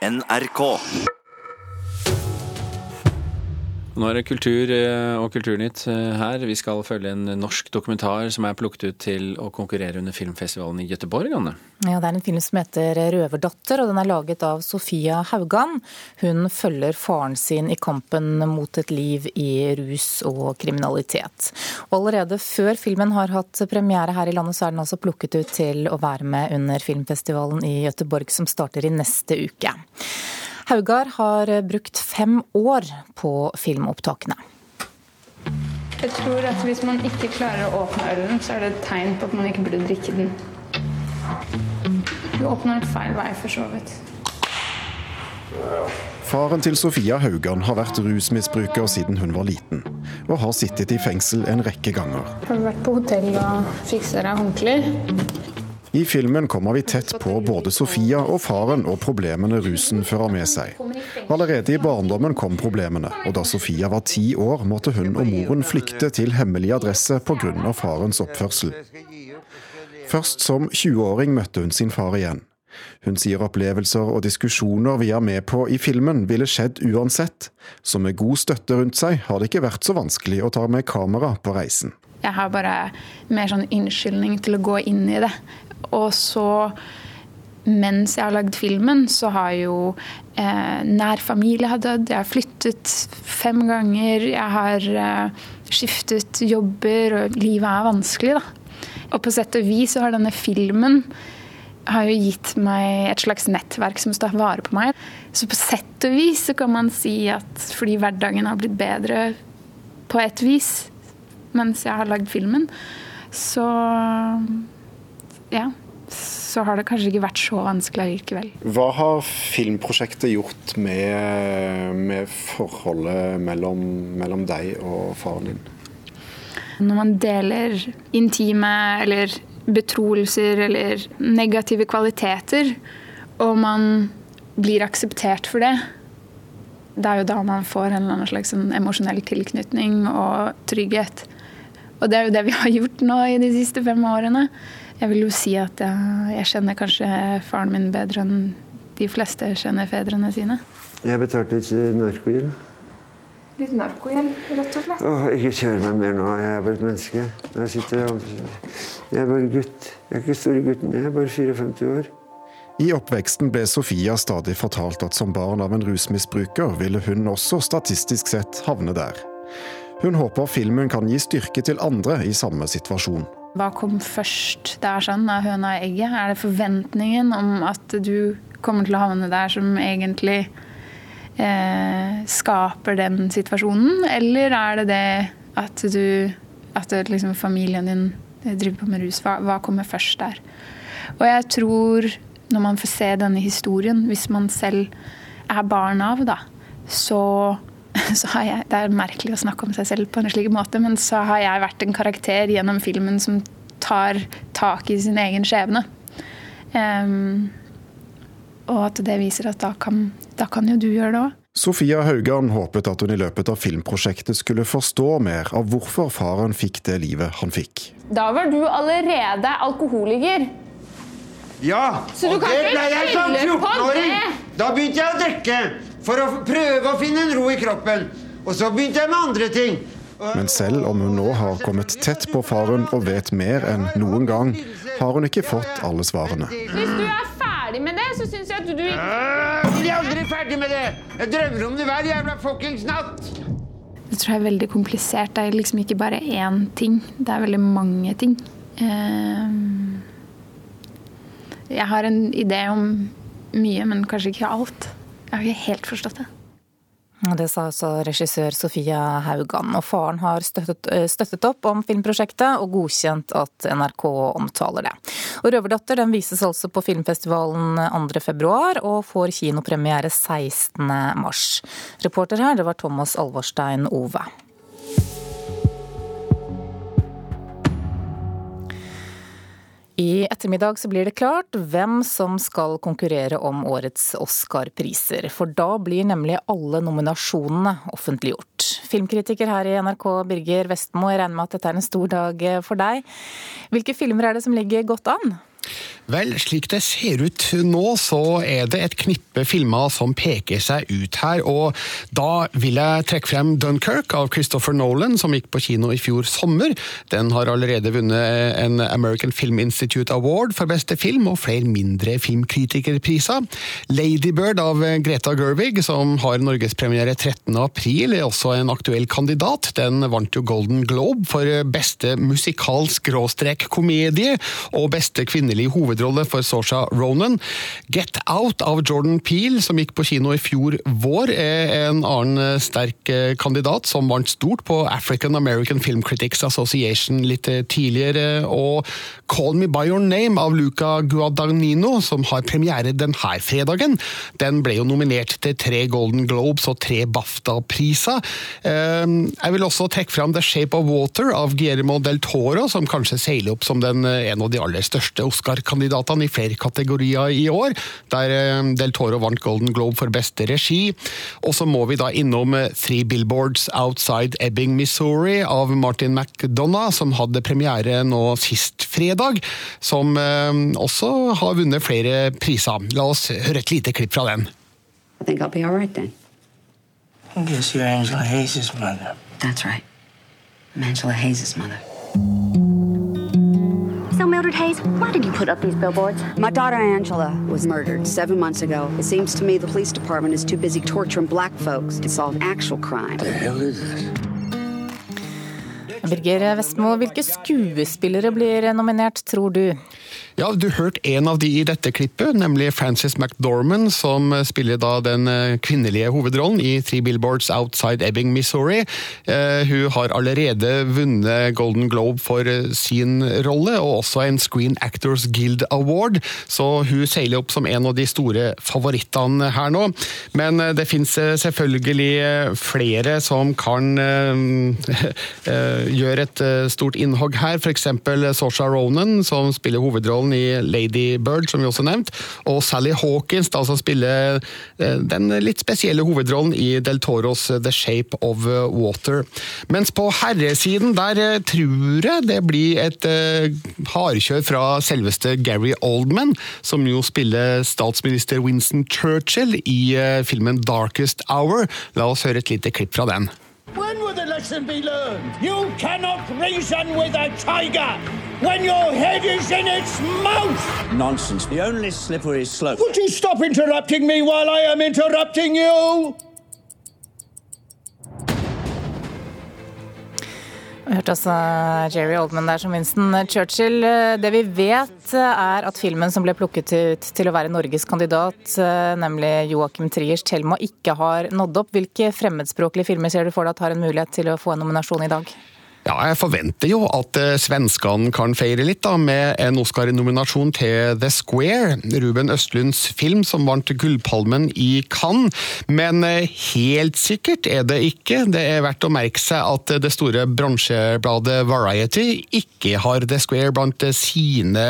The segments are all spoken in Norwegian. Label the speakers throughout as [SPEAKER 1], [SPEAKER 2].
[SPEAKER 1] NRK.
[SPEAKER 2] Nå er det kultur eh, og Kulturnytt eh, her. Vi skal følge en norsk dokumentar som er plukket ut til å konkurrere under filmfestivalen i Gøteborg, Anne.
[SPEAKER 3] Ja, Det er en film som heter 'Røverdatter', og den er laget av Sofia Haugan. Hun følger faren sin i kampen mot et liv i rus og kriminalitet. Og allerede før filmen har hatt premiere her i landet, så er den altså plukket ut til å være med under filmfestivalen i Gøteborg, som starter i neste uke. Haugar har brukt fem år på filmopptakene.
[SPEAKER 4] Jeg tror at hvis man ikke klarer å åpne ølen, så er det et tegn på at man ikke burde drikke den. Du åpner en feil vei, for så vidt.
[SPEAKER 5] Faren til Sofia Haugan har vært rusmisbruker siden hun var liten, og har sittet i fengsel en rekke ganger.
[SPEAKER 4] Har du vært på hotell og fiksa deg håndklær?
[SPEAKER 5] I filmen kommer vi tett på både Sofia og faren og problemene rusen fører med seg. Allerede i barndommen kom problemene, og da Sofia var ti år, måtte hun og moren flykte til hemmelig adresse pga. farens oppførsel. Først som 20-åring møtte hun sin far igjen. Hun sier opplevelser og diskusjoner vi er med på i filmen ville skjedd uansett, så med god støtte rundt seg har det ikke vært så vanskelig å ta med kamera på reisen.
[SPEAKER 4] Jeg har bare mer sånn unnskyldning til å gå inn i det. Og så, mens jeg har lagd filmen, så har jo eh, nær familie har dødd. Jeg har flyttet fem ganger. Jeg har eh, skiftet jobber, og livet er vanskelig, da. Og på sett og vis så har denne filmen har jo gitt meg et slags nettverk som står vare på meg. Så på sett og vis så kan man si at fordi hverdagen har blitt bedre på et vis mens jeg har lagd filmen, så ja, så har det kanskje ikke vært så vanskelig likevel.
[SPEAKER 5] Hva har filmprosjektet gjort med, med forholdet mellom, mellom, deg og faren din?
[SPEAKER 4] Når man deler intime eller betroelser eller negative kvaliteter, og man blir akseptert for det, det er jo da man får en eller annen slags sånn emosjonell tilknytning og trygghet. Og det er jo det vi har gjort nå i de siste fem årene. Jeg vil jo si at jeg, jeg kjenner kanskje faren min bedre enn de fleste kjenner fedrene sine.
[SPEAKER 6] Jeg betalte litt narkohjelm.
[SPEAKER 4] Litt narkohjelm, rett og slett?
[SPEAKER 6] Åh, ikke kjør meg mer nå. Jeg er bare et menneske. Jeg, sitter, jeg er bare gutt. Jeg er ikke store gutten, jeg er bare 54 år.
[SPEAKER 5] I oppveksten ble Sofia stadig fortalt at som barn av en rusmisbruker ville hun også statistisk sett havne der. Hun håper filmen kan gi styrke til andre i samme situasjon.
[SPEAKER 4] Hva kom først? Det er sånn, er høna og egget? Er det forventningen om at du kommer til å havne der som egentlig eh, skaper den situasjonen? Eller er det det at du At liksom, familien din driver på med rus? Hva, hva kommer først der? Og jeg tror, når man får se denne historien, hvis man selv er barn av, da, så jeg, Det er merkelig å snakke om seg selv på en slik måte, men så har jeg vært en karakter gjennom filmen som tar tak i sin egen skjebne. Um, og at det viser at da kan, da kan jo du gjøre det òg.
[SPEAKER 5] Sofia Haugan håpet at hun i løpet av filmprosjektet skulle forstå mer av hvorfor faren fikk det livet han fikk.
[SPEAKER 4] Da var du allerede alkoholiker.
[SPEAKER 6] Ja,
[SPEAKER 4] Så du
[SPEAKER 6] og
[SPEAKER 4] kan
[SPEAKER 6] det ble jeg som
[SPEAKER 4] på
[SPEAKER 6] 14-åring.
[SPEAKER 4] det.
[SPEAKER 6] Da begynte jeg å drikke for å prøve å finne en ro i kroppen. Og så begynte jeg med andre ting.
[SPEAKER 5] Men selv om hun nå har kommet tett på faren og vet mer enn noen gang, har hun ikke fått alle svarene.
[SPEAKER 4] Hvis du er ferdig med det, så syns jeg at du
[SPEAKER 6] Jeg er aldri ferdig med det! Jeg drømmer om det hver jævla fuckings natt!
[SPEAKER 4] Det tror jeg er veldig komplisert. Det er liksom ikke bare én ting. Det er veldig mange ting. Ehm, Jeg har en idé om mye, men kanskje ikke alt. Jeg har ikke helt forstått det.
[SPEAKER 3] Det sa også regissør Sofia Haugan, og faren har støttet, eh, støttet, opp om filmprosjektet og godkjent at NRK omtaler det. Og 'Røverdatter' den vises altså på filmfestivalen 2.2 og får kinopremiere 16.3. Reporter her, det var Thomas Alvorstein Ove. I ettermiddag så blir det klart hvem som skal konkurrere om årets Oscar-priser. For da blir nemlig alle nominasjonene offentliggjort. Filmkritiker her i NRK, Birger Vestmo, jeg regner med at dette er en stor dag for deg. Hvilke filmer er det som ligger godt an?
[SPEAKER 1] Vel, slik det ser ut nå, så er det et knippe filmer som peker seg ut her. Og da vil jeg trekke frem Dunkerque av Christopher Nolan, som gikk på kino i fjor sommer. Den har allerede vunnet en American Film Institute Award for beste film, og flere mindre filmkritikerpriser. Ladybird av Greta Gerwig, som har norgespremiere 13. april, er også en aktuell kandidat. Den vant jo Golden Globe for beste musikalsk-komedie og beste kvinnelige hovedrolle hovedrolle for Sosha Ronan. Get Out av Jordan Peel, som gikk på kino i fjor vår, er en annen eh, sterk eh, kandidat, som vant stort på African American Film Critics Association litt eh, tidligere. Og Call Me By Your Name av Luca Guadagnino, som har premiere denne fredagen, den ble jo nominert til tre Golden Globes og tre BAFTA-priser. Jeg vil også trekke fram The Shape of Water av Guillermo del Toro, som kanskje seiler opp som den, en av de aller største Oscar-kandidatene i flere kategorier i år, der eh, Del Toro vant Golden Globe for beste regi. Og så må vi da innom eh, Three Billboards Outside Ebbing, Missouri av Martin McDonagh, som hadde premiere nå sist fredag, som eh, også har vunnet flere priser. La oss høre et lite klipp fra den. I think I'll be all right then. I guess you're Angela Hayes' mother. That's right. I'm Angela Hayes' mother.
[SPEAKER 7] So, Mildred Hayes, why did you put up these billboards? My daughter Angela was murdered seven months ago. It seems to me the police department is too busy torturing black folks to solve actual crime. What the hell is this?
[SPEAKER 3] Birger er Vestmo, hvilke skuespillere blir nominert, tror du?
[SPEAKER 1] Ja, Du hørte en av de i dette klippet, nemlig Frances McDormand, som spiller da den eh, kvinnelige hovedrollen i Three Billboards Outside Ebbing, Missouri. Uh, hun har allerede vunnet Golden Globe for uh, sin rolle, og også en Screen Actors Guild Award, så hun seiler opp som en av de store favorittene her nå. Men det fins selvfølgelig flere som kan gjøre et stort innhogg her, f.eks. Sosha Ronan, som spiller hovedrollen hovedrollen i Lady Bird, som vi også nevnt, og Sally Hawkins, da, som spiller eh, den litt spesielle hovedrollen i Del Toros The Shape of Water. Mens på herresiden, der eh, tror jeg det blir et uh, hardkjør fra selveste Gary Oldman, som jo spiller statsminister Winston Churchill i filmen Darkest Hour. La oss høre et lite klipp fra den. When will the lesson be learned? You cannot reason with a tiger when your head is in its mouth! Nonsense. The only slippery slope. Would you stop interrupting me while I am interrupting you?
[SPEAKER 3] Vi hørte altså Jerry Oldman der som Winston Churchill. Det vi vet er at filmen som ble plukket ut til å være Norges kandidat, nemlig Joachim Triers 'Thelma', ikke har nådd opp. Hvilke fremmedspråklige filmer ser du for deg at har en mulighet til å få en nominasjon i dag?
[SPEAKER 1] Ja, jeg forventer jo at eh, svenskene kan feire litt da, med en Oscar-nominasjon til The Square, Ruben Østlunds film som vant Gullpalmen i Cannes. Men eh, helt sikkert er det ikke. Det er verdt å merke seg at det store bransjebladet Variety ikke har The Square blant sine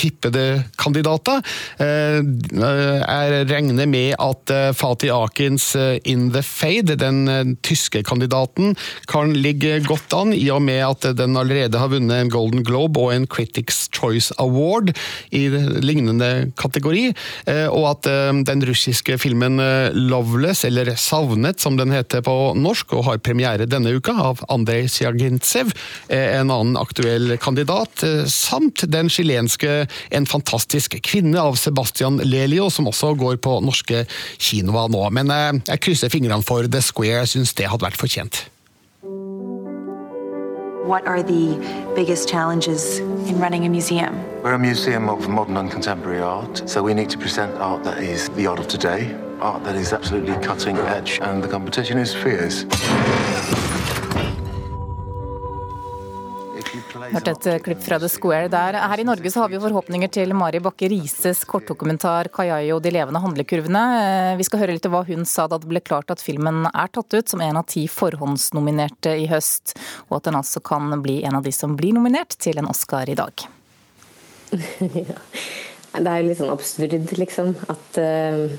[SPEAKER 1] tippede kandidater. Eh, jeg regner med at Fatih Akins In The Fade, den tyske kandidaten, kan ligge godt an. i og med at den allerede har vunnet en Golden Globe og en Critics Choice Award i lignende kategori, eh, og at eh, den russiske filmen eh, Loveless, eller Savnet som den heter på norsk, og har premiere denne uka, av Andrej Sjagintsev, en annen aktuell kandidat, samt den chilenske En fantastisk kvinne av Sebastian Lelio, som også går på norske kinoer nå. Men jeg krysser fingrene for The Square, jeg syns det hadde vært fortjent.
[SPEAKER 8] What are the biggest challenges in running a museum?
[SPEAKER 9] We're a museum of modern and contemporary art, so we need to present art that is the art of today, art that is absolutely cutting edge, and the competition is fierce.
[SPEAKER 3] Hørte et eh, klipp fra The Square der. Her i Norge så har vi forhåpninger til Mari Bakke Rises kortdokumentar 'Kayayo de levende handlekurvene'. Eh, vi skal høre litt om hva hun sa da det ble klart at filmen er tatt ut som en av ti forhåndsnominerte i høst, og at den altså kan bli en av de som blir nominert til en Oscar i dag.
[SPEAKER 10] ja. Det er jo litt sånn absurd, liksom. At uh,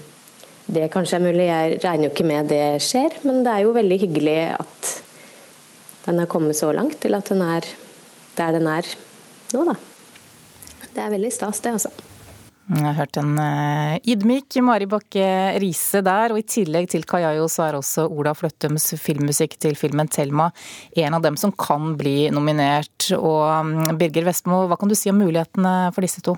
[SPEAKER 10] det kanskje er mulig. Jeg regner jo ikke med det skjer, men det er jo veldig hyggelig at den har kommet så langt til at den er der den er nå, da. det er veldig stas, det, altså.
[SPEAKER 3] Jeg har hørt en uh, ydmyk Mari Bakke Riise der, og i tillegg til Kayayo så er også Ola Fløttums filmmusikk til filmen 'Thelma' en av dem som kan bli nominert. Og um, Birger Vestmo, hva kan du si om mulighetene for disse to?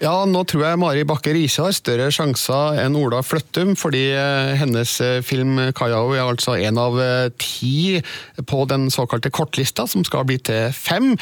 [SPEAKER 1] Ja, nå tror jeg Mari Bakke Riise har større sjanser enn Ola Fløttum, fordi eh, hennes eh, film 'Kajao' er altså en av eh, ti på den såkalte kortlista, som skal bli til fem.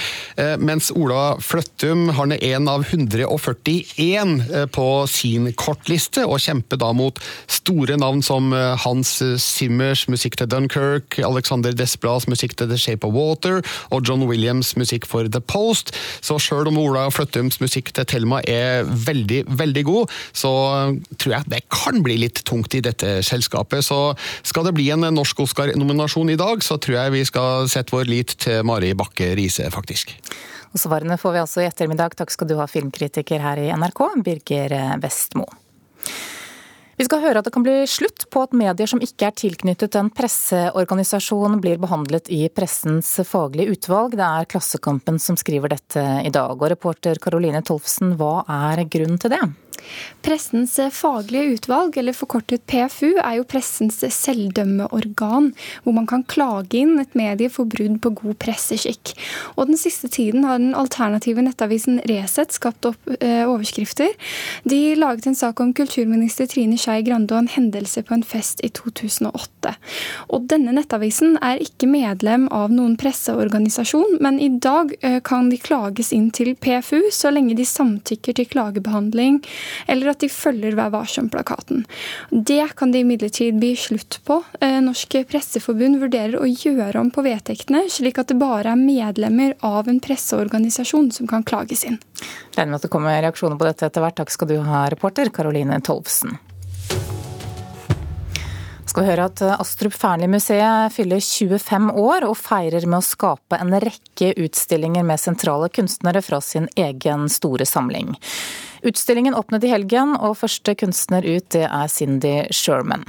[SPEAKER 1] Mens Ola Fløttum har ned én av 141 på sin kortliste, og kjemper da mot store navn som Hans Simmers musikk til Dunkerque, Alexander Desplads musikk til The Shape of Water og John Williams musikk for The Post. Så sjøl om Ola Fløttums musikk til Thelma er veldig, veldig god, så tror jeg det kan bli litt tungt i dette selskapet. Så skal det bli en norsk Oscar-nominasjon i dag, så tror jeg vi skal sette vår lit til Mari Bakke Riise, faktisk.
[SPEAKER 3] Og Svarene får vi altså i ettermiddag. Takk skal du ha, filmkritiker her i NRK, Birger Vestmo. Vi skal høre at det kan bli slutt på at medier som ikke er tilknyttet en presseorganisasjon, blir behandlet i pressens faglige utvalg. Det er Klassekampen som skriver dette i dag. Og reporter Karoline Tolfsen, hva er grunnen til det?
[SPEAKER 11] Pressens faglige utvalg, eller forkortet PFU, er jo pressens selvdømmeorgan, hvor man kan klage inn et medie for brudd på god presseskikk. Og Den siste tiden har den alternative nettavisen Resett skapt opp eh, overskrifter. De laget en sak om kulturminister Trine Skei Grande og en hendelse på en fest i 2008. Og Denne nettavisen er ikke medlem av noen presseorganisasjon, men i dag eh, kan de klages inn til PFU så lenge de samtykker til klagebehandling eller at de følger Vær varsom-plakaten. Det kan det imidlertid bli slutt på. Eh, Norsk Presseforbund vurderer å gjøre om på vedtektene, slik at det bare er medlemmer av en presseorganisasjon som kan klages inn.
[SPEAKER 3] Regner med at det kommer reaksjoner på dette etter hvert. Takk skal du ha, reporter Karoline Tolvsen skal høre at Astrup Fearnley-museet fyller 25 år og feirer med å skape en rekke utstillinger med sentrale kunstnere fra sin egen store samling. Utstillingen åpnet i helgen, og første kunstner ut det er Cindy Sherman.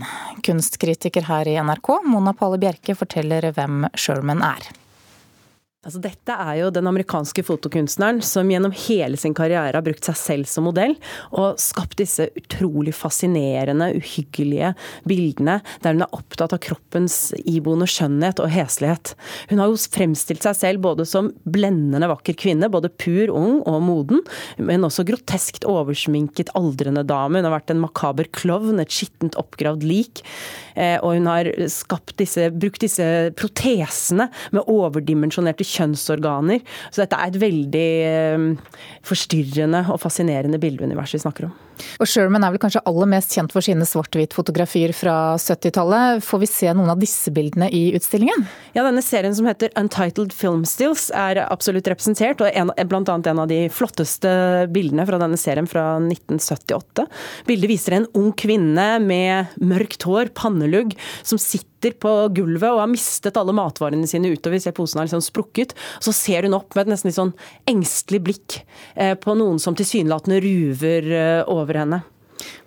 [SPEAKER 3] Kunstkritiker her i NRK, Mona Palle Bjerke, forteller hvem Sherman er.
[SPEAKER 12] Altså, dette er jo den amerikanske fotokunstneren som gjennom hele sin karriere har brukt seg selv som modell, og skapt disse utrolig fascinerende, uhyggelige bildene der hun er opptatt av kroppens iboende skjønnhet og heslighet. Hun har jo fremstilt seg selv både som blendende vakker kvinne, både pur, ung og moden, men også groteskt oversminket aldrende dame. Hun har vært en makaber klovn, et skittent oppgravd lik. Eh, og hun har disse, brukt disse protesene med overdimensjonerte kjønnsorganer. Så dette er et veldig eh, forstyrrende og fascinerende bildeunivers vi snakker om.
[SPEAKER 3] Og Sherman er vel kanskje aller mest kjent for sine svart-hvitt-fotografier fra 70-tallet. Får vi se noen av disse bildene i utstillingen?
[SPEAKER 12] Ja, denne serien som heter Untitled Film Stills er absolutt representert, og en, blant annet en av de flotteste bildene fra denne serien fra 1978. Bildet viser en ung kvinne med mørkt hår, pannelugg, som sitter på gulvet og har mistet alle matvarene sine utover, ser posen har liksom sprukket. Så ser hun opp med et nesten litt sånn engstelig blikk eh, på noen som tilsynelatende ruver eh, over henne.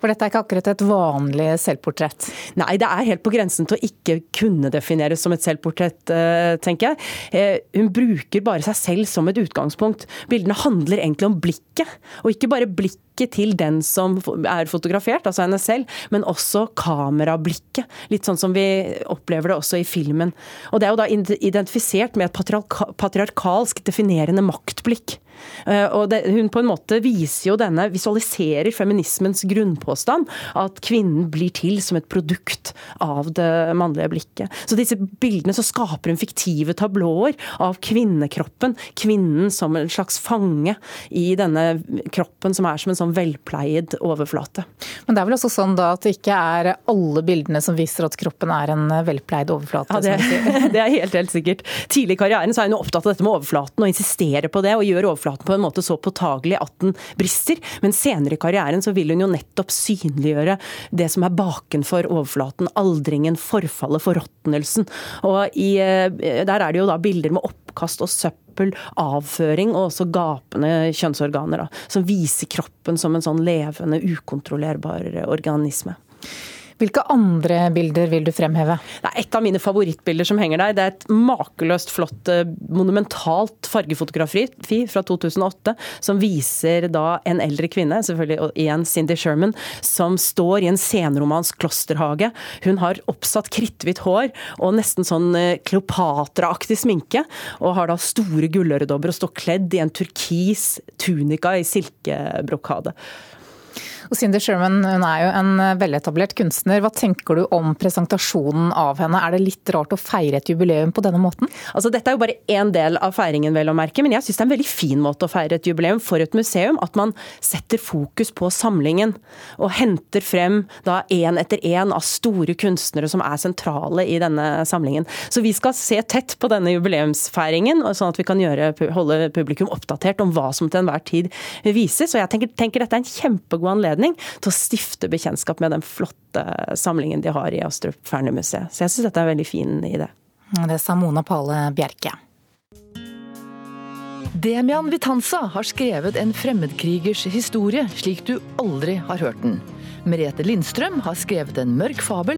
[SPEAKER 3] For dette er ikke akkurat et vanlig selvportrett?
[SPEAKER 12] Nei, det er helt på grensen til å ikke kunne defineres som et selvportrett, eh, tenker jeg. Eh, hun bruker bare seg selv som et utgangspunkt. Bildene handler egentlig om blikket, og ikke bare blikket til den som er fotografert, altså henne selv, men også kamerablikket. Litt sånn som vi opplever det også i filmen. Og det er jo da identifisert med et patriarkalsk definerende maktblikk. Eh, og det, hun på en måte viser jo denne, visualiserer feminismens grunnpåstand, at kvinnen blir til som et produkt av det mannlige blikket. Så disse bildene så skaper hun fiktive tablåer av kvinnekroppen, kvinnen som en slags fange i denne kroppen som er som en sånn velpleid overflate.
[SPEAKER 3] Men det er vel også sånn da at det ikke er alle bildene som viser at kroppen er en velpleid overflate?
[SPEAKER 12] Ja, det, det er helt, helt sikkert. Tidlig i karrieren så er hun opptatt av dette med overflaten og insisterer på det, og gjør overflaten på en måte så påtagelig at den brister. Men senere i karrieren så vil hun jo nettopp synliggjøre det som er bakenfor overflaten. Aldringen, forfallet, forråtnelsen. Og i, eh, der er det jo da bilder med oppkast og søppel avføring og også gapende kjønnsorganer, da, som viser kroppen som en sånn levende, ukontrollerbar organisme.
[SPEAKER 3] Hvilke andre bilder vil du fremheve?
[SPEAKER 12] Det er et av mine favorittbilder som henger der. Det er et makeløst flott, eh, monumentalt fargefotografi fra 2008 som viser da en eldre kvinne, selvfølgelig igjen Cindy Sherman, som står i en senromansk klosterhage. Hun har oppsatt kritthvitt hår og nesten sånn eh, Kleopatra-aktig sminke, og har da store gulløredobber og står kledd i en turkis tunika i silkebrokade.
[SPEAKER 3] Og Cindy Sherman hun er jo en eh, veletablert kunstner. Hva tenker du om presentasjonen av henne? Er det litt rart å feire et jubileum på denne måten?
[SPEAKER 12] Altså, dette er jo bare én del av feiringen, vel å merke, men jeg syns det er en veldig fin måte å feire et jubileum for et museum. At man setter fokus på samlingen, og henter frem da én etter én av store kunstnere som er sentrale i denne samlingen. Så vi skal se tett på denne jubileumsfeiringen, sånn at vi kan gjøre, holde publikum oppdatert om hva som til enhver tid vises. Og jeg tenker, tenker dette er en kjempegod anledning anledning til å stifte bekjentskap med den flotte samlingen de har i Astrup Fearnley-museet. Så jeg syns dette er en veldig fin idé.
[SPEAKER 3] Det sa Mona Pale Bjerke.
[SPEAKER 13] Demian Vitanza har skrevet en fremmedkrigers historie slik du aldri har hørt den. Merete Lindstrøm har skrevet en mørk fabel